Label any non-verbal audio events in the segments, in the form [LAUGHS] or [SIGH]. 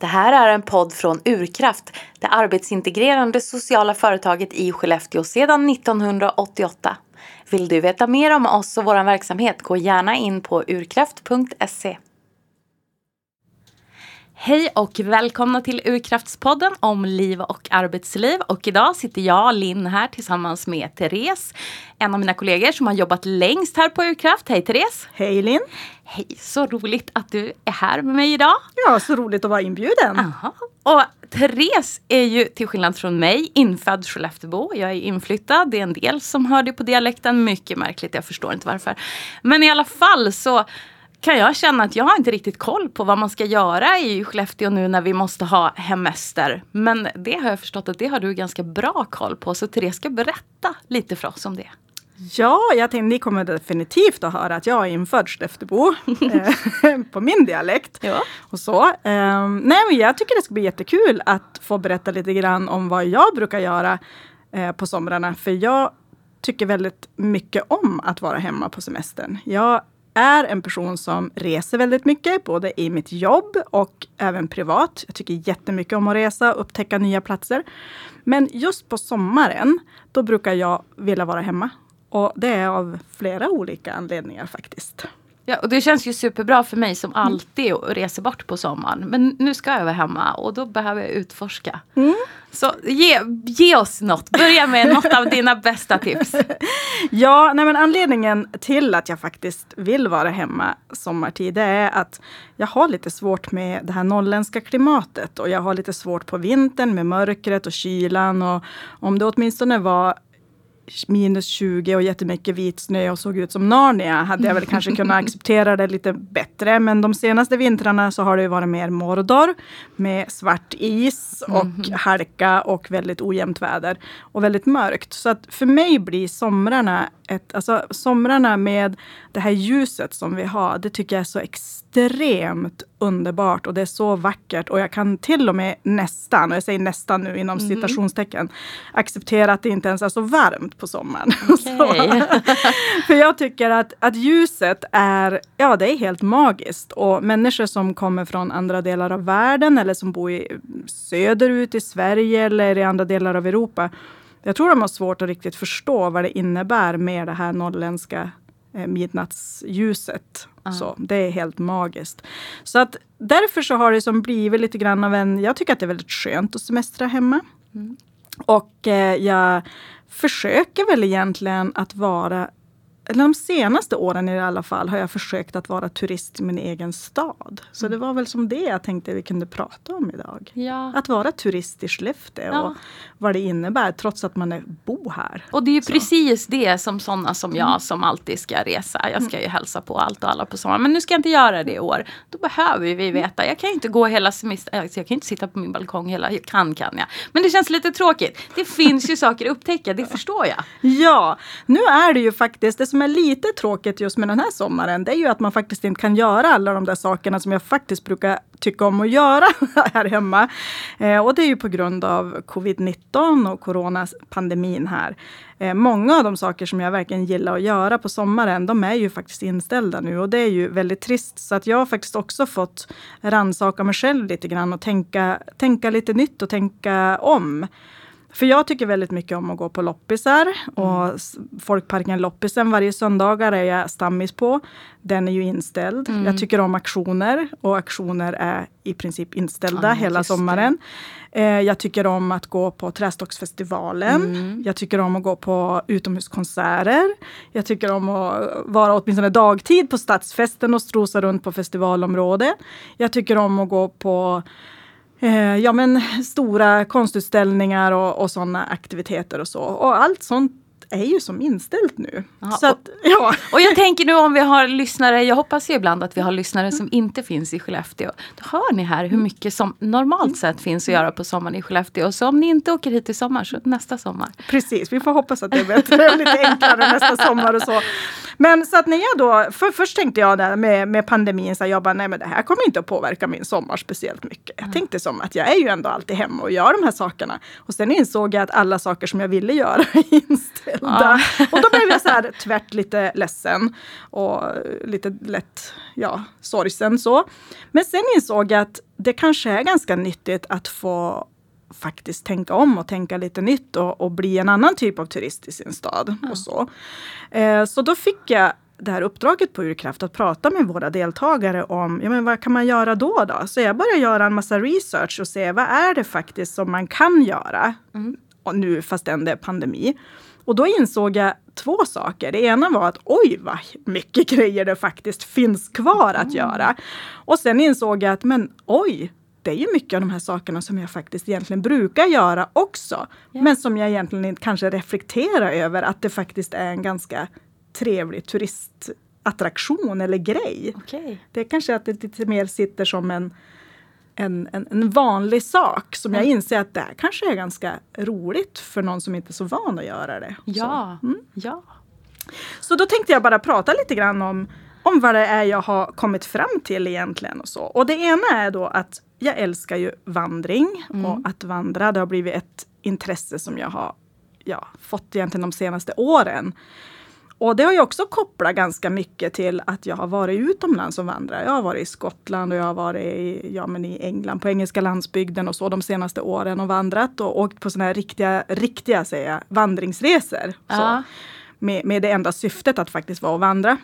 Det här är en podd från Urkraft, det arbetsintegrerande sociala företaget i Skellefteå sedan 1988. Vill du veta mer om oss och vår verksamhet, gå gärna in på urkraft.se. Hej och välkomna till Urkraftspodden om liv och arbetsliv. Och idag sitter jag, Linn, här tillsammans med Therese, en av mina kollegor som har jobbat längst här på Urkraft. Hej Therese! Hej Linn! Hej, så roligt att du är här med mig idag. Ja, så roligt att vara inbjuden. Aha. Och Therese är ju till skillnad från mig infödd Skelleftebo. Jag är inflyttad. Det är en del som hör det på dialekten. Mycket märkligt, jag förstår inte varför. Men i alla fall så kan jag känna att jag har inte riktigt koll på vad man ska göra i Skellefteå nu när vi måste ha hemester. Men det har jag förstått att det har du ganska bra koll på. Så Therese ska berätta lite för oss om det. Ja, jag tänkte ni kommer definitivt att höra att jag är infödd Skelleftebo eh, [LAUGHS] på min dialekt. Ja. Och så. Um, nej, men jag tycker det ska bli jättekul att få berätta lite grann om vad jag brukar göra eh, på somrarna. För jag tycker väldigt mycket om att vara hemma på semestern. Jag är en person som reser väldigt mycket, både i mitt jobb och även privat. Jag tycker jättemycket om att resa och upptäcka nya platser. Men just på sommaren, då brukar jag vilja vara hemma. Och det är av flera olika anledningar faktiskt. Ja, och det känns ju superbra för mig som alltid reser bort på sommaren. Men nu ska jag vara hemma och då behöver jag utforska. Mm. Så ge, ge oss något. Börja med något av dina bästa tips. [LAUGHS] Ja, nej men anledningen till att jag faktiskt vill vara hemma sommartid är att jag har lite svårt med det här norrländska klimatet och jag har lite svårt på vintern med mörkret och kylan och om det åtminstone var minus 20 och jättemycket vit snö och såg ut som Narnia hade jag väl kanske kunnat [LAUGHS] acceptera det lite bättre. Men de senaste vintrarna så har det varit mer Mordor med svart is och mm -hmm. halka och väldigt ojämnt väder och väldigt mörkt. Så att för mig blir somrarna ett, alltså somrarna med det här ljuset som vi har, det tycker jag är så extremt underbart och det är så vackert. Och jag kan till och med nästan, och jag säger nästan nu inom mm. citationstecken, acceptera att det inte ens är så varmt på sommaren. [LAUGHS] Okay. [LAUGHS] för jag tycker att, att ljuset är, ja det är helt magiskt. Och människor som kommer från andra delar av världen eller som bor i, söderut i Sverige eller i andra delar av Europa jag tror de har svårt att riktigt förstå vad det innebär med det här norrländska midnattsljuset. Uh. Så, det är helt magiskt. Så att därför så har det som blivit lite grann av en... Jag tycker att det är väldigt skönt att semestra hemma. Mm. Och eh, jag försöker väl egentligen att vara eller de senaste åren i alla fall, har jag försökt att vara turist i min egen stad. Så det var väl som det jag tänkte vi kunde prata om idag. Ja. Att vara turist i Skellefteå ja. och vad det innebär trots att man är bo här. Och det är ju så. precis det som sådana som jag mm. som alltid ska resa. Jag ska ju mm. hälsa på allt och alla på sommaren. Men nu ska jag inte göra det i år. Då behöver vi mm. veta. Jag kan ju inte gå hela semestern. Jag kan inte sitta på min balkong hela... Jag kan kan jag. Men det känns lite tråkigt. Det finns ju saker att upptäcka. Det [LAUGHS] förstår jag. Ja, nu är det ju faktiskt det som som är lite tråkigt just med den här sommaren, det är ju att man faktiskt inte kan göra alla de där sakerna som jag faktiskt brukar tycka om att göra [LAUGHS] här hemma. Eh, och det är ju på grund av covid-19 och coronapandemin här. Eh, många av de saker som jag verkligen gillar att göra på sommaren, de är ju faktiskt inställda nu och det är ju väldigt trist. Så att jag har faktiskt också fått rannsaka mig själv lite grann och tänka, tänka lite nytt och tänka om. För jag tycker väldigt mycket om att gå på loppisar. Mm. Och Folkparken Loppisen varje söndagar är jag stammis på. Den är ju inställd. Mm. Jag tycker om aktioner och aktioner är i princip inställda ja, hela sommaren. Eh, jag tycker om att gå på Trästocksfestivalen. Mm. Jag tycker om att gå på utomhuskonserter. Jag tycker om att vara åtminstone dagtid på Stadsfesten och strosa runt på festivalområdet. Jag tycker om att gå på Eh, ja, men stora konstutställningar och, och sådana aktiviteter och så. Och allt sånt är ju som inställt nu. Aha, så att, ja. [LAUGHS] och jag tänker nu om vi har lyssnare, jag hoppas ju ibland att vi har lyssnare som inte finns i Skellefteå. Då hör ni här hur mycket som normalt sett finns att göra på sommaren i Skellefteå. Så om ni inte åker hit i sommar, så nästa sommar. Precis, vi får hoppas att det är bättre och lite enklare nästa sommar och så. Men så att när jag då, för, först tänkte jag där med, med pandemin, så jag bara, nej men det här kommer inte att påverka min sommar speciellt mycket. Jag tänkte som att jag är ju ändå alltid hemma och gör de här sakerna. Och sen insåg jag att alla saker som jag ville göra [LAUGHS] är inställda anställda. Och då blev jag så här tvärt lite ledsen och lite lätt ja, sorgsen så. Men sen insåg jag att det kanske är ganska nyttigt att få faktiskt tänka om och tänka lite nytt och, och bli en annan typ av turist i sin stad. Ja. och Så eh, Så då fick jag det här uppdraget på Urkraft att prata med våra deltagare om ja, men vad kan man göra då, då? Så jag började göra en massa research och se vad är det faktiskt som man kan göra mm. nu fastän det är pandemi. Och då insåg jag två saker. Det ena var att oj vad mycket grejer det faktiskt finns kvar att mm. göra. Och sen insåg jag att men oj, det är ju mycket av de här sakerna som jag faktiskt egentligen brukar göra också. Yeah. Men som jag egentligen kanske reflekterar över att det faktiskt är en ganska trevlig turistattraktion eller grej. Okay. Det är kanske att det lite mer sitter som en, en, en, en vanlig sak som mm. jag inser att det här kanske är ganska roligt för någon som inte är så van att göra det. Ja, så, mm. ja. så då tänkte jag bara prata lite grann om om vad det är jag har kommit fram till egentligen. Och så. Och det ena är då att jag älskar ju vandring mm. och att vandra. Det har blivit ett intresse som jag har ja, fått egentligen de senaste åren. Och det har ju också kopplat ganska mycket till att jag har varit utomlands som vandrare. Jag har varit i Skottland och jag har varit i, ja, men i England på engelska landsbygden och så de senaste åren och vandrat och åkt på sådana här riktiga, riktiga säger jag, vandringsresor. Ja. Så, med, med det enda syftet att faktiskt vara och vandra.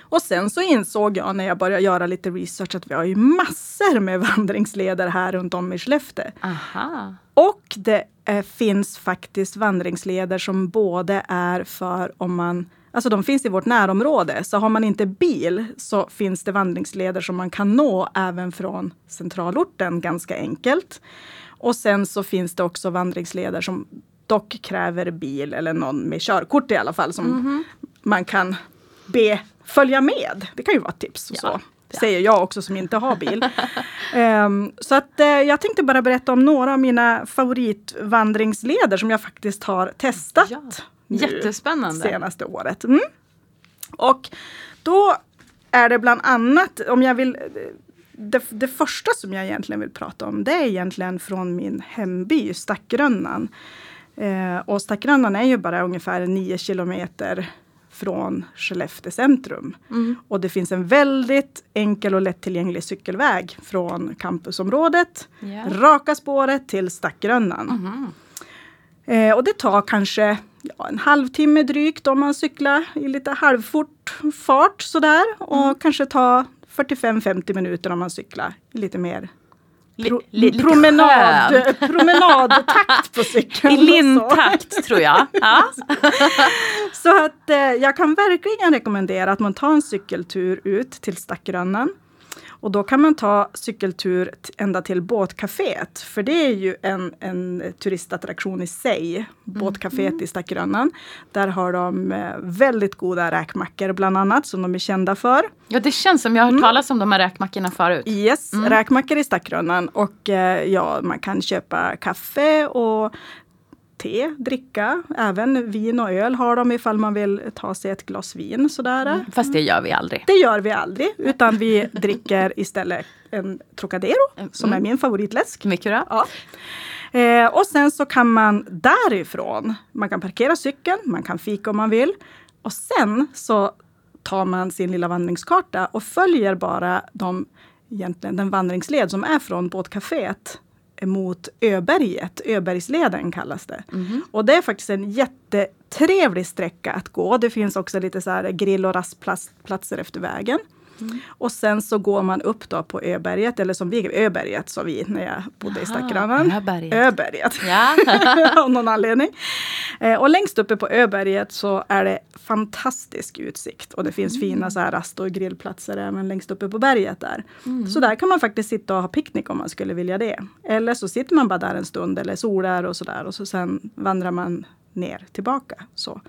Och sen så insåg jag när jag började göra lite research att vi har ju massor med [LAUGHS] vandringsleder här runt om i Skellefteå. Aha. Och det eh, finns faktiskt vandringsleder som både är för om man Alltså de finns i vårt närområde. Så har man inte bil så finns det vandringsleder som man kan nå även från centralorten ganska enkelt. Och sen så finns det också vandringsleder som dock kräver bil eller någon med körkort i alla fall som mm -hmm. man kan be följa med. Det kan ju vara ett tips. Och ja. så. Ja. Säger jag också som inte har bil. um, [LAUGHS] så att uh, jag tänkte bara berätta om några av mina favoritvandringsleder som jag faktiskt har testat. Ja. Jättespännande. Senaste året. Mm. Och då är det bland annat, om jag vill det, det, första som jag egentligen vill prata om det är egentligen från min hemby Stackrönnan. Eh, och Stackrönnan är ju bara ungefär 9 kilometer från Skellefteå centrum. Mm. Och det finns en väldigt enkel och lättillgänglig cykelväg från campusområdet, yeah. raka spåret till Stackrönnan. Mm. Eh, och det tar kanske ja, en halvtimme drygt om man cyklar i lite halvfort fart sådär. Och mm. kanske ta 45-50 minuter om man cyklar lite mer Pro, promenad, [LAUGHS] promenadtakt på cykeln. I lintakt tror jag. Ja. [LAUGHS] så att eh, jag kan verkligen rekommendera att man tar en cykeltur ut till Stackrönnan. Och då kan man ta cykeltur ända till båtcaféet. För det är ju en, en turistattraktion i sig. Mm. Båtcaféet mm. i Stackrönnan. Där har de eh, väldigt goda räkmackor bland annat som de är kända för. Ja det känns som jag har hört mm. talas om de här räkmackorna förut. Yes, mm. räkmackor i Stackrönnan. Och eh, ja, man kan köpa kaffe och te, dricka. Även vin och öl har de ifall man vill ta sig ett glas vin. Sådär. Mm, fast det gör vi aldrig. Det gör vi aldrig. Utan vi [LAUGHS] dricker istället en Trocadero mm. som är min favoritläsk. Mycket bra. Ja. Eh, och sen så kan man därifrån, man kan parkera cykeln, man kan fika om man vill. Och sen så tar man sin lilla vandringskarta och följer bara de, egentligen den vandringsled som är från båtcaféet mot Öberget. Öbergsleden kallas det. Mm. Och det är faktiskt en jättetrevlig sträcka att gå. Det finns också lite så grill och rastplatser efter vägen. Mm. Och sen så går man upp då på Öberget, eller som vi, Öberget sa vi när jag bodde Jaha, i Stackrönnan. Öberget. Öberget. Ja. [LAUGHS] Av någon anledning. Eh, och längst uppe på Öberget så är det fantastisk utsikt. Och det finns mm. fina så här rast och grillplatser även längst uppe på berget där. Mm. Så där kan man faktiskt sitta och ha picknick om man skulle vilja det. Eller så sitter man bara där en stund eller solar och sådär och så sen vandrar man ner tillbaka. Så.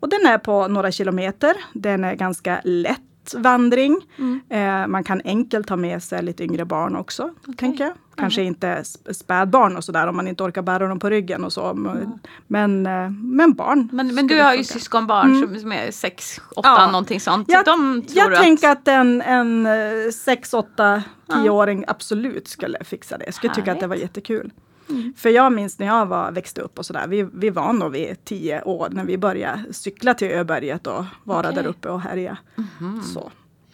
Och den är på några kilometer. Den är ganska lätt vandring. Mm. Eh, man kan enkelt ta med sig lite yngre barn också. Okay. Tänker jag. Kanske mm. inte spädbarn och sådär om man inte orkar bära dem på ryggen och så. Mm. Men, eh, men barn. Men, men du har ju syskonbarn mm. som är 6, 8 ja. någonting sånt. Jag, De jag tänker att en, en 6, 8, 10-åring absolut skulle fixa det. Jag skulle Härligt. tycka att det var jättekul. Mm. För jag minns när jag var, växte upp och sådär. Vi, vi var nog vid tio år när vi började cykla till Öberget och vara okay. där uppe och härja. Mm. Så,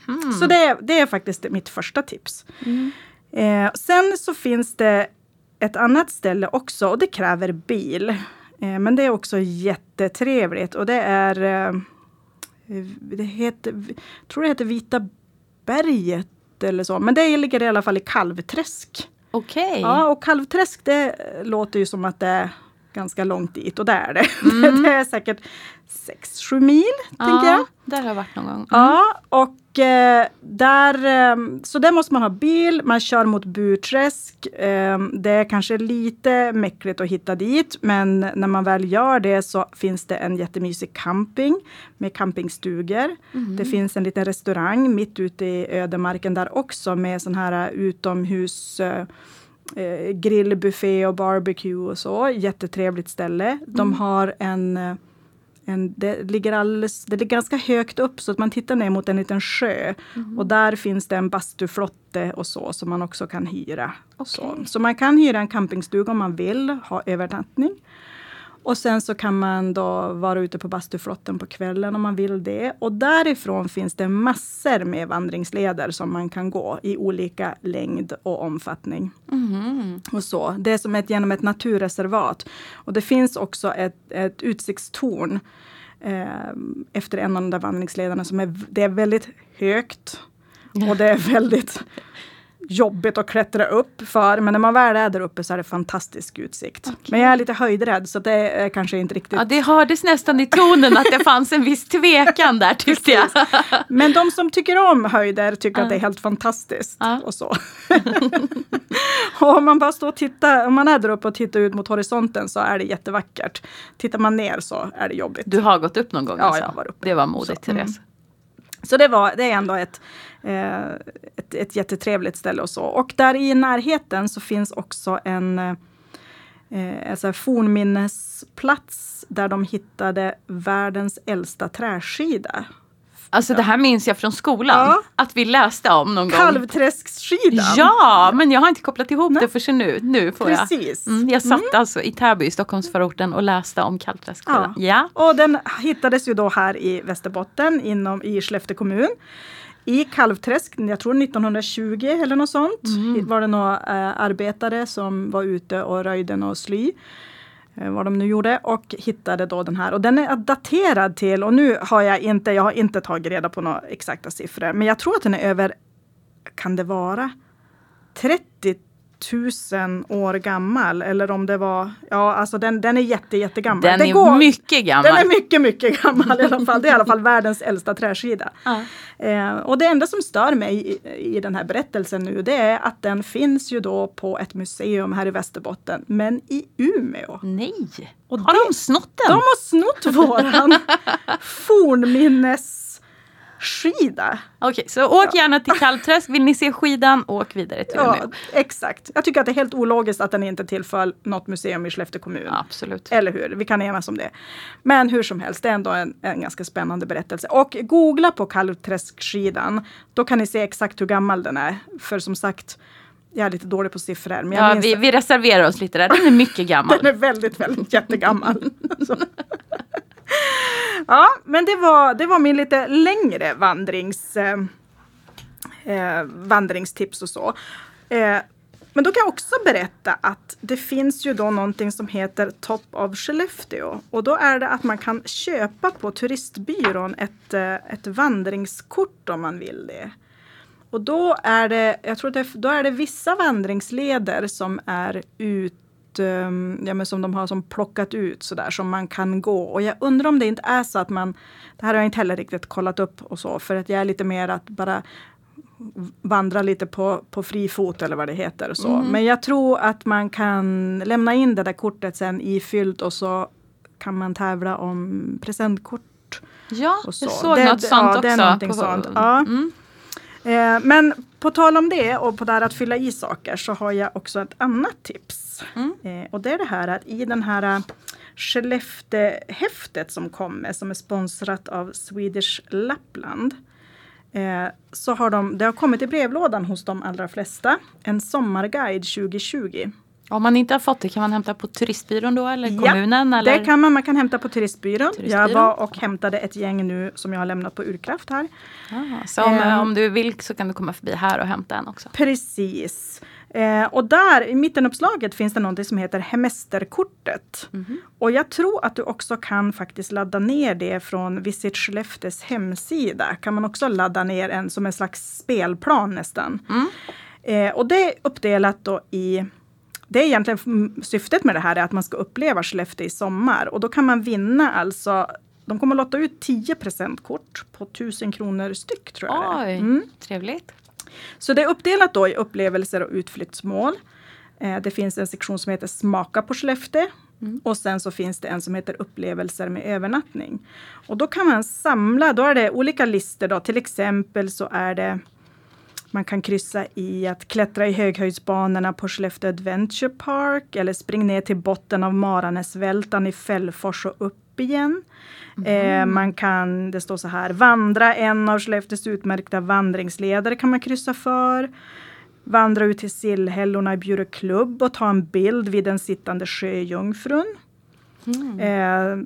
mm. så det, det är faktiskt mitt första tips. Mm. Eh, sen så finns det ett annat ställe också och det kräver bil. Eh, men det är också jättetrevligt och det är eh, det heter, jag tror det heter Vita berget eller så. Men det ligger i alla fall i Kalvträsk. Okej. Okay. Ja, och Kalvträsk det låter ju som att det är ganska långt dit och det är det. [LAUGHS] Mm. det är säkert 6-7 mil, ja, tänker jag. Där har jag varit någon gång. Mm. Ja, och eh, där, eh, så där måste man ha bil, man kör mot Burträsk. Eh, det är kanske lite mäckligt att hitta dit, men när man väl gör det så finns det en jättemysig camping med campingstugor. Mm. Det finns en liten restaurang mitt ute i ödemarken där också med sån här utomhus eh, grillbuffé och barbecue och så. Jättetrevligt ställe. De mm. har en eh, en, det, ligger alldeles, det ligger ganska högt upp så att man tittar ner mot en liten sjö. Mm. Och där finns det en bastuflotte och så som man också kan hyra. Okay. Så. så man kan hyra en campingstuga om man vill ha övernattning. Och sen så kan man då vara ute på bastuflotten på kvällen om man vill det. Och därifrån finns det massor med vandringsleder som man kan gå i olika längd och omfattning. Mm. Och så. Det är som ett, genom ett naturreservat. Och det finns också ett, ett utsiktstorn eh, efter en av de där vandringslederna som är, det är väldigt högt. Och det är väldigt jobbigt att klättra upp för. Men när man väl är där uppe så är det fantastisk utsikt. Okay. Men jag är lite höjdrädd så det är kanske inte riktigt... Ja, det hördes nästan i tonen att det fanns en viss tvekan där tyckte jag. Men de som tycker om höjder tycker uh. att det är helt fantastiskt. Uh. Och så. [LAUGHS] och om man bara står och tittar, om man är där uppe och tittar ut mot horisonten så är det jättevackert. Tittar man ner så är det jobbigt. Du har gått upp någon gång? Ja, alltså. jag var uppe. Det var modigt, Therese. Mm. Så det, var, det är ändå ett, eh, ett, ett jättetrevligt ställe och så. Och där i närheten så finns också en eh, en fornminnesplats där de hittade världens äldsta träskida Alltså det här minns jag från skolan. Ja. Att vi läste om någon gång. Kalvträskskidan. Ja, men jag har inte kopplat ihop Nej. det förrän nu. Nu får Precis. jag. Mm, jag satt mm. alltså i Täby, i Stockholmsförorten och läste om Kalvträskskidan. Ja. ja. Och den hittades ju då här i Västerbotten inom, i Skellefteå kommun. I Kalvträsk, jag tror 1920 eller något sånt, mm. var det några äh, arbetare som var ute och röjde något sly. Eh, vad de nu gjorde och hittade då den här. Och den är daterad till, och nu har jag inte, jag har inte tagit reda på några exakta siffror, men jag tror att den är över, kan det vara 30 tusen år gammal. Eller om det var, ja alltså den, den är jätte, jättegammal. Den är går, mycket gammal. Den är mycket, mycket gammal i alla fall. Det är i alla fall [LAUGHS] världens äldsta träskida. Ja. Eh, och det enda som stör mig i, i den här berättelsen nu, det är att den finns ju då på ett museum här i Västerbotten, men i Umeå. Nej! Och har det, de snott den? De har snott våran [LAUGHS] fornminnes skida. Okej, okay, så åk ja. gärna till Kalvträsk. Vill ni se skidan, åk vidare till Umeå. Ja, exakt. Jag tycker att det är helt ologiskt att den inte tillföll något museum i Skellefteå kommun. Ja, absolut. Eller hur? Vi kan enas om det. Men hur som helst, det är ändå en, en ganska spännande berättelse. Och googla på Kalvträskskidan. Då kan ni se exakt hur gammal den är. För som sagt, jag är lite dålig på siffror. Men ja, vi, vi reserverar oss lite där. Den är mycket [LAUGHS] gammal. den är väldigt, väldigt jättegammal. [LAUGHS] ja, men det var, det var min lite längre vandrings, eh, eh, vandringstips och så. Eh, men då kan jag också berätta att det finns ju då någonting som heter Top of Skellefteå. Och då är det att man kan köpa på turistbyrån ett, eh, ett vandringskort om man vill det. Och då är det, jag tror det, då är det vissa vandringsleder som är ut ja, men som de har som plockat ut sådär som man kan gå. Och jag undrar om det inte är så att man, det här har jag inte heller riktigt kollat upp och så, för att jag är lite mer att bara vandra lite på, på fri fot eller vad det heter. Och så. Mm. Men jag tror att man kan lämna in det där kortet sen ifyllt och så kan man tävla om presentkort. Ja, så. jag såg det, något sånt ja, också. Det är någonting på, sånt. Ja. Mm. Eh, men på tal om det och på det här att fylla i saker så har jag också ett annat tips. Mm. Eh, och det är det här att i den här uh, Skellefteå-häftet som kommer som är sponsrat av Swedish Lapland. Eh, så har de, det har kommit i brevlådan hos de allra flesta. En sommarguide 2020. Om man inte har fått det, kan man hämta på turistbyrån då eller Ja, kommunen? eller? Det kan man, man kan hämta på turistbyrån. Turistbyrån. Jag var och hämtade ett gäng nu som jag har lämnat på Urkraft här. Ah, så om, Ehm. om du vill så kan du komma förbi här och hämta en också. Precis. Eh, och där i mittenuppslaget finns det något som heter Hemesterkortet. Mhm. Och jag tror att du också kan faktiskt ladda ner det från Visit Skellefteås hemsida. Kan man också ladda ner en som en slags spelplan nästan. Mm. Eh, och det är uppdelat då i det är egentligen mm, syftet med det här är att man ska uppleva Skellefteå i sommar. Och då kan man vinna alltså de kommer att lotta ut 10 presentkort på 1000 kronor styck tror jag. Oj, Mm. trevligt. Så det är uppdelat då i upplevelser och utflyktsmål. Eh, Det finns en sektion som heter Smaka på Skellefteå. Och sen så finns det en som heter Upplevelser med övernattning. Och då kan man samla, då är det olika listor då. Till exempel så är det man kan kryssa i att klättra i höghöjdsbanorna på Skellefteå Adventure Park eller spring ner till botten av Maranäsvältan i Fällfors och upp igen. Eh, man kan, det står så här, vandra en av Skellefteås utmärkta vandringsleder kan man kryssa för. Vandra ut till sillhällorna i Bjure klubb och ta en bild vid den sittande sjöjungfrun. Eh,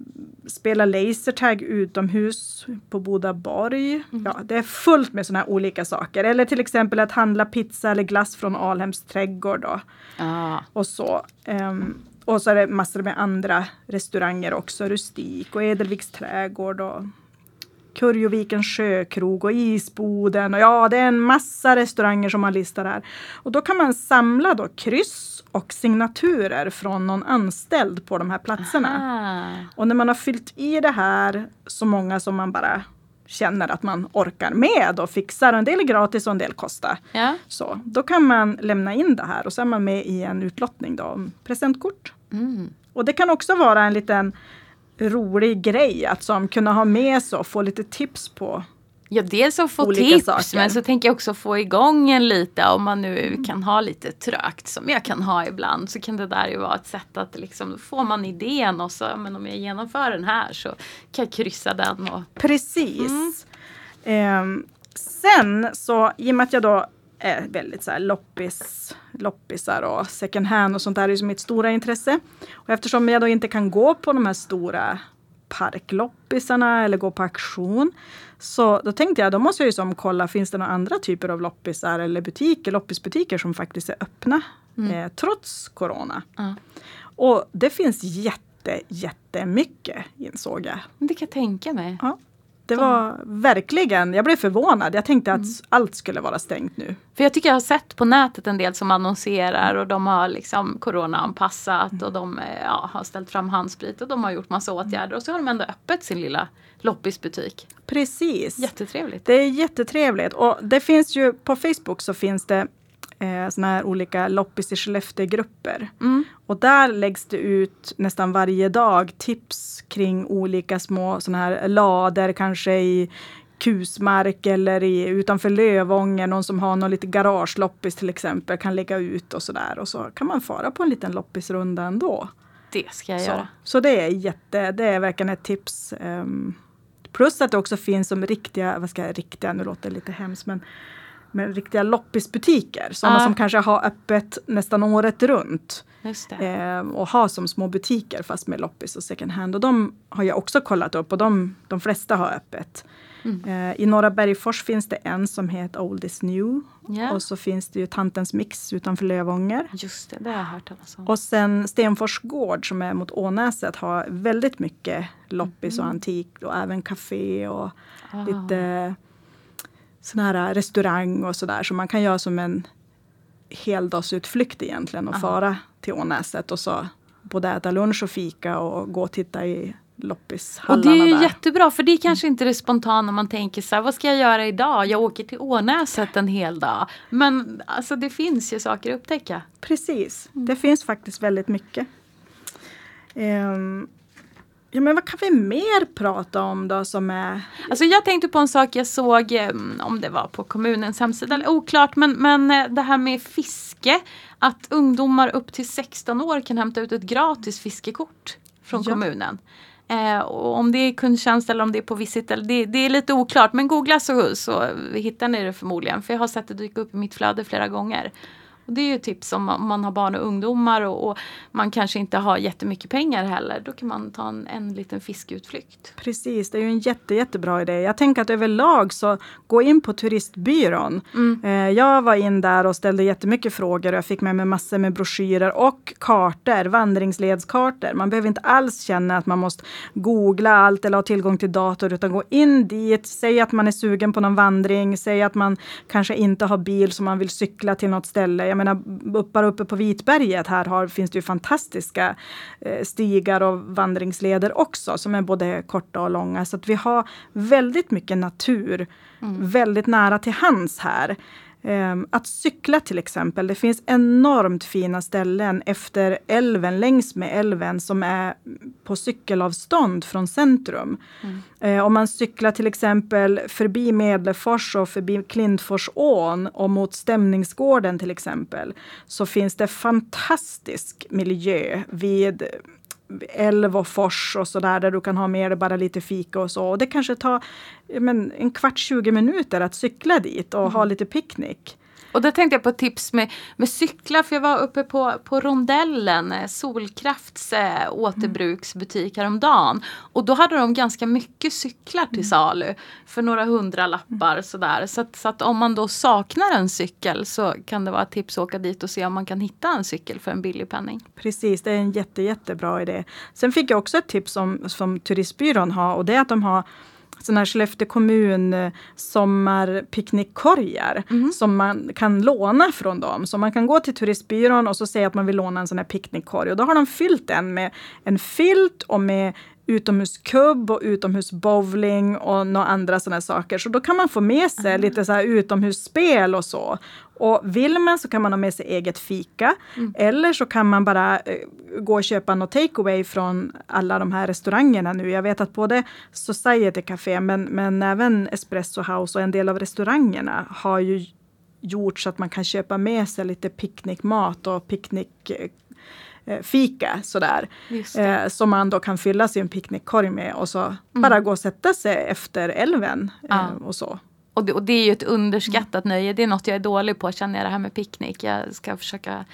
spela lasertag utomhus på Bodaborg. Ja, det är fullt med sådana här olika saker. Eller till exempel att handla pizza eller glass från Alhems trädgård. Då. Ah. Och så. Ehm, och så är det massor med andra restauranger också. Rustik och Edelviks trädgård. Och Kurjovikens sjökrog och Isboden. Och ja, det är en massa restauranger som man listar här. Och då kan man samla då kryss och signaturer från någon anställd på de här platserna. Ah. Och när man har fyllt i det här så många som man bara känner att man orkar med och fixar. En del är gratis och en del kostar. Ja. Så, då kan man lämna in det här och så är man med i en utlottning då, om presentkort. Mm. Och det kan också vara en liten rolig grej att som kunna ha med sig och få lite tips på. Ja, dels att få tips saker. men så tänker jag också få igång en lite om man nu kan ha lite trögt som jag kan ha ibland så kan det där ju vara ett sätt att liksom då får man idén och så men om jag genomför den här så kan jag kryssa den och Precis. Ehm, sen så i och med att jag då är väldigt så här loppis, loppisar och second hand och sånt där är ju mitt stora intresse. Och eftersom jag då inte kan gå på de här stora parkloppisarna eller gå på auktion. Så då tänkte jag, då måste jag ju som kolla, finns det några andra typer av loppisar eller butiker, loppisbutiker som faktiskt är öppna eh, trots corona. Ja. Och det finns jätte, jättemycket insåg jag. det kan jag tänka mig. Ja, det var verkligen, jag blev förvånad. Jag tänkte att allt skulle vara stängt nu. För jag tycker jag har sett på nätet en del som annonserar och de har liksom coronaanpassat och de eh, ja, har ställt fram handsprit och de har gjort massa åtgärder och så har de ändå öppet sin lilla loppisbutik. Precis. Jättetrevligt. Det är jättetrevligt. Och det finns ju, på Facebook så finns det eh, såna här olika loppis i Skellefteå-grupper. Mm. Och där läggs det ut nästan varje dag tips kring olika små såna här lader, kanske i Kusmark eller i, utanför Lövånger, någon som har någon lite garageloppis till exempel kan lägga ut och sådär. Och så kan man fara på en liten loppisrunda ändå. Det ska jag Så, göra. så det är jätte, det är verkligen ett tips. ehm, plus att det också finns som riktiga, vad ska jag, riktiga, nu låter det lite hemskt men men riktiga loppisbutiker. Sådana Ah. som kanske har öppet nästan året runt. Eh, och har som små butiker fast med loppis och second hand. Och de har jag också kollat upp och de, de flesta har öppet. Mm. Eh, I Norra Bergfors finns det en som heter Old is New. Ja. Och så finns det ju Tantens Mix utanför Lövånger. Just det, det har jag hört talas om. Och sen Stenfors gård som är mot Ånäset har väldigt mycket loppis och antik och även café och Ah. lite sån här restaurang och sådär. Så man kan göra som en heldagsutflykt egentligen och Aha. fara till Ånäset och så både äta lunch och fika och gå och titta i Och loppishallarna det är ju där. jättebra för det är kanske inte det spontana man tänker så här, vad ska jag göra idag? Jag åker till Ånäset en hel dag. Men alltså det finns ju saker att upptäcka. Precis, Mm. det finns faktiskt väldigt mycket. Ehm, ja men vad kan vi mer prata om då som är Alltså jag tänkte på en sak jag såg, eh, om det var på kommunens hemsida, eller oklart, men, men eh, det här med fiske. Att ungdomar upp till 16 år kan hämta ut ett gratis fiskekort från Ja. kommunen. Eh, och om det är kundtjänst eller om det är på Visit, eller det, det är lite oklart. Men googla så, så hittar ni det förmodligen. För jag har sett det dyka upp i mitt flöde flera gånger. Och det är ju tips om man, om man har barn och ungdomar och, och, man kanske inte har jättemycket pengar heller. Då kan man ta en, en liten fiskutflykt. Precis, det är ju en jätte, jättebra idé. Jag tänker att överlag så gå in på turistbyrån. Mm. Eh, jag var in där och ställde jättemycket frågor och jag fick med mig massor med broschyrer och kartor, vandringsledskartor. Man behöver inte alls känna att man måste googla allt eller ha tillgång till dator utan gå in dit, säg att man är sugen på någon vandring, säg att man kanske inte har bil så man vill cykla till något ställe jag menar, bara uppe på Vitberget här har, finns det ju fantastiska eh, stigar och vandringsleder också som är både korta och långa. Så att vi har väldigt mycket natur mm. väldigt nära till hands här. Ehm, att cykla till exempel. Det finns enormt fina ställen efter älven, längs med älven, som är på cykelavstånd från centrum. Mm. Eh, om man cyklar till exempel förbi Medlefors och förbi Klintforsån och mot Stämningsgården till exempel, så finns det fantastisk miljö vid älv och fors och så där, där du kan ha med dig bara lite fika och så. Och det kanske tar men, en kvart, 20 minuter att cykla dit och mm. ha lite picknick. Och då tänkte jag på tips med, med cyklar, för jag var uppe på, på Rondellen, eh, Solkrafts äh, återbruksbutik häromdagen. Och då hade de ganska mycket cyklar till mm. salu för några hundra lappar mm. sådär. Så att, så att om man då saknar en cykel så kan det vara ett tips att åka dit och se om man kan hitta en cykel för en billig penning. Precis, det är en jätte, jättebra idé. Sen fick jag också ett tips som, som Turistbyrån har och det är att de har sådana här Skellefteå kommun eh, sommarpicknickkorgar mm. som man kan låna från dem. Så man kan gå till turistbyrån och så säga att man vill låna en sån här picknickkorg och då har de fyllt den med en filt och med utomhuskubb och utomhusbowling och några andra sådana saker. Så då kan man få med sig mm. lite så här utomhusspel och så. Och vill man så kan man ha med sig eget fika. Mm. Eller så kan man bara eh, gå och köpa något takeaway från alla de här restaurangerna nu. Jag vet att både Society Café men, men även Espresso House och en del av restaurangerna har ju gjort så att man kan köpa med sig lite picknickmat och picknick eh, fika sådär. Eh, som man då kan fylla sin picknickkorg med och så mm. bara gå och sätta sig efter älven eh, och så. Och det, och det är ju ett underskattat mm. nöje. Det är något jag är dålig på känner jag det här med picknick. Jag ska försöka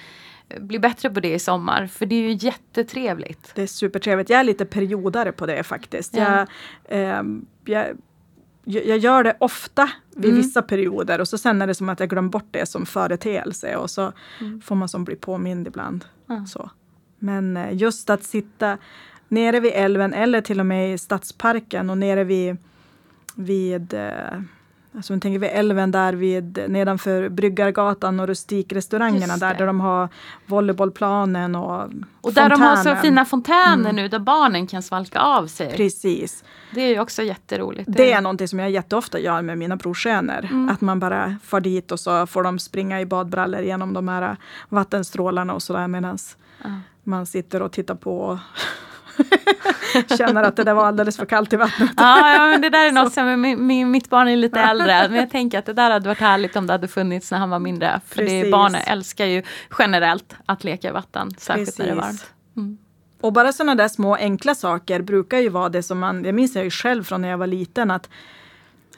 eh, bli bättre på det i sommar. För det är ju jättetrevligt. Det är supertrevligt. Jag är lite periodare på det faktiskt. Ja. Jag, eh, jag, jag gör det ofta vid mm. vissa perioder och så sen är det som att jag glömmer bort det som företeelse och så mm. får man som bli påmind ibland. Mm. Så. Men eh, just att sitta nere vid älven eller till och med i stadsparken och nere vid, vid eh, Alltså, tänker vi älven där vid, nedanför Bryggargatan och rustikrestaurangerna där, där de har volleybollplanen och Och där de har så fina fontäner mm. nu där barnen kan svalka av sig. Precis. Det är ju också jätteroligt. Det är någonting som jag jätteofta gör med mina brorsöner. Mm. Att man bara far dit och så får de springa i badbrallor genom de här vattenstrålarna och sådär medan mm. Man sitter och tittar på [LAUGHS] Känner att det där var alldeles för kallt i vattnet. ja, ja, men det där är [LAUGHS] något som, min, mitt barn är lite äldre, men jag tänker att det där hade varit härligt om det hade funnits när han var mindre. För det, barnen älskar ju generellt att leka i vatten, särskilt Precis. när det är varmt. Mm. Och bara sådana där små enkla saker brukar ju vara det som man, jag minns jag ju själv från när jag var liten, att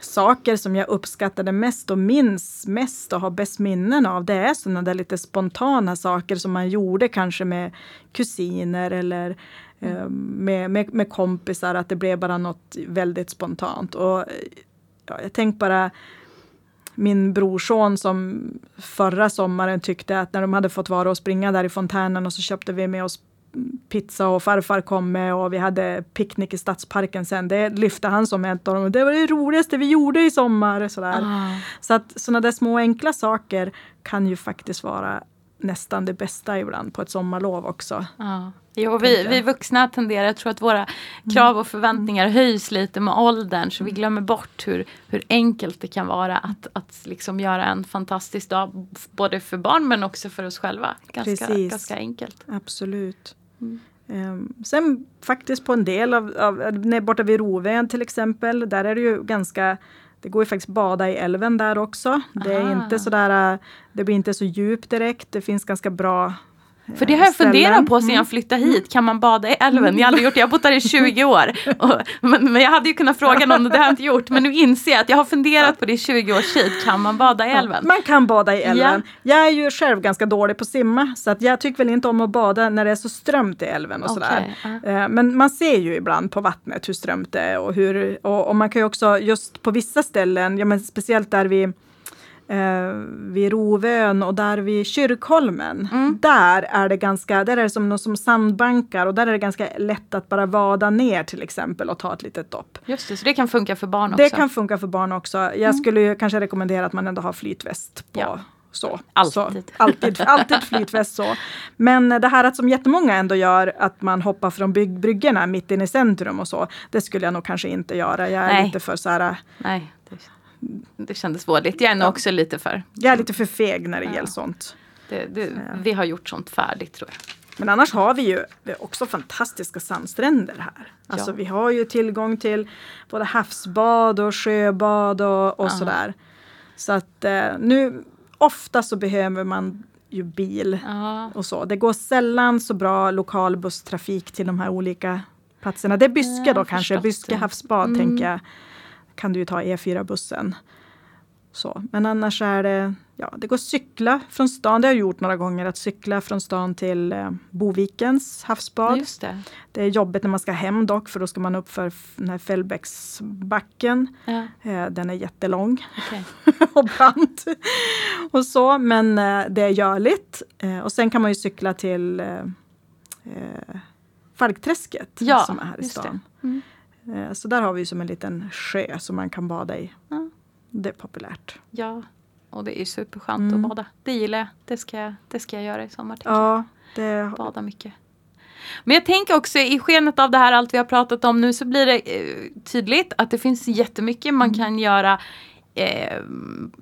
saker som jag uppskattade mest och minns mest och har bäst minnen av, det är sådana där lite spontana saker som man gjorde kanske med kusiner eller Eh, med, med, med kompisar, att det blev bara något väldigt spontant. Och ja, jag tänkte bara min brorson som förra sommaren tyckte att när de hade fått vara och springa där i fontänen och så köpte vi med oss pizza och farfar kom med och vi hade picknick i stadsparken sen. Det lyfte han som ett av dem. Det var det roligaste vi gjorde i sommar. Sådär. Ah. Så att sådana där små enkla saker kan ju faktiskt vara nästan det bästa ibland på ett sommarlov också. Ja. Jo, vi, vi vuxna tenderar, jag tror att våra krav och förväntningar höjs lite med åldern så vi mm. glömmer bort hur, hur enkelt det kan vara att, att liksom göra en fantastisk dag både för barn men också för oss själva. Ganska, ganska enkelt. Absolut. Mm. Um, sen faktiskt på en del av, av borta vid Rovön till exempel, där är det ju ganska det går ju faktiskt bada i älven där också. Det är inte sådär, det blir inte så djupt direkt. Det finns ganska bra För det har jag ställen. funderat på Mm. jag flyttade hit. Kan man bada i älven? Jag har aldrig gjort det. Jag har bott här i 20 [LAUGHS] år. Och, men, men jag hade ju kunnat fråga någon och det har jag inte gjort. Men nu inser jag att jag har funderat på det i 20 års tid. Kan man bada i älven? Man kan bada i älven. Jag är ju själv ganska dålig på att simma så att jag tycker väl inte om att bada när det är så strömt i älven och sådär. Okej, Eh, Men man ser ju ibland på vattnet hur strömt det är och, hur, och, och man kan ju också just på vissa ställen, ja men speciellt där vi eh, vid Rovön och där vid Kyrkholmen. Mm. Där är det ganska, där är det som, som sandbankar och där är det ganska lätt att bara vada ner till exempel och ta ett litet dopp. Just det, så det kan funka för barn också. Det kan funka för barn också. Jag skulle ju kanske rekommendera att man ändå har flytväst på. Ja. Så. Alltid. Så, alltid. [LAUGHS] Alltid flytväst så. Men det här att som jättemånga ändå gör, att man hoppar från bygg, bryggorna mitt in i centrum och så. Det skulle jag nog kanske inte göra. Jag är Nej. lite för så här, Nej, det, kändes vådligt. Jag är nog också lite för... jag är lite för feg när det Ja. gäller sånt. Det, det, vi har gjort sånt färdigt tror jag. Men annars har vi ju också fantastiska sandstränder här. Alltså Ja. vi har ju tillgång till både havsbad och sjöbad och, och sådär. Så att eh, nu ofta så behöver man ju bil Ja, och så. Det går sällan så bra lokal busstrafik till de här olika platserna. Det är Byske då kanske, Byske havsbad Mm. tänker jag. Kan du ju ta E4-bussen. Så. Men annars är det, ja det går att cykla från stan. Det har jag gjort några gånger, att cykla från stan till eh, Bovikens havsbad. just det. Det är jobbigt när man ska hem dock, för då ska man upp för den här Fällbäcksbacken. Ja, Eh, den är jättelång okej. [LAUGHS] och brant. och så, men eh, det är görligt. Och sen kan man ju cykla till Falkträsket Ja, som är här i stan. Mm. Eh, så där har vi som en liten sjö som man kan bada i. Ja. Det är populärt. Ja, och det är superskönt Mm. att bada. Det gillar jag. Det ska, jag- det ska jag göra i sommar. Ja, det, Bada mycket. Men jag tänker också i skenet av det här allt vi har pratat om nu så blir det eh, tydligt att det finns jättemycket man kan göra eh,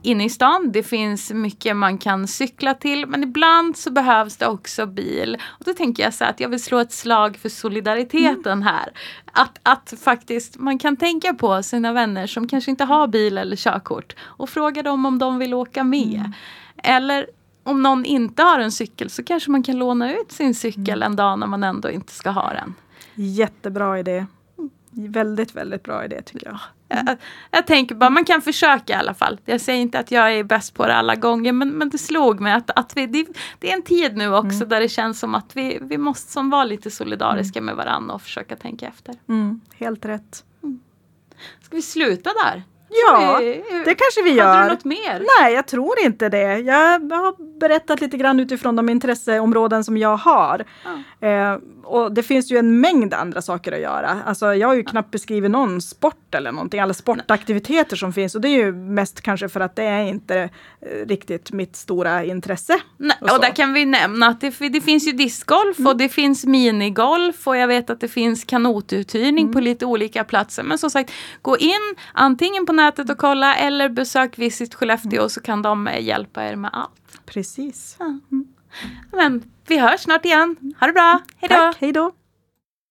inne i stan. Det finns mycket man kan cykla till men ibland så behövs det också bil. Och då tänker jag så att jag vill slå ett slag för solidariteten här. Att, att faktiskt man kan tänka på sina vänner som kanske inte har bil eller körkort och fråga dem om de vill åka med. Eller om någon inte har en cykel så kanske man kan låna ut sin cykel en dag när man ändå inte ska ha den. jättebra idé. Väldigt, väldigt bra idé tycker jag. Jag, jag tänker bara, man kan försöka i alla fall. Jag säger inte att jag är bäst på det alla gånger men, men det slog mig att, att vi, det, det är en tid nu också där det känns som att vi, vi måste som vara lite solidariska med varandra och försöka tänka efter. Mm, helt rätt. Ska vi sluta där? Ja, det kanske vi Hade gör. du något mer? Nej, jag tror inte det. Jag har berättat lite grann utifrån de intresseområden som jag har. Eh, och det finns ju en mängd andra saker att göra. Alltså, jag har ju knappt beskrivit någon sport eller någonting, alla sportaktiviteter som finns. Och det är ju mest kanske för att det är inte eh, riktigt mitt stora intresse. Nej, Och och där kan vi nämna att det, det finns ju discgolf och det finns minigolf och jag vet att det finns kanotuthyrning på lite olika platser. Men som sagt, gå in antingen på nätet och kolla eller besök Visit Skellefteå så kan de eh, hjälpa er med allt. Precis. Men vi hörs snart igen. Ha det bra. Hej då! Hej då!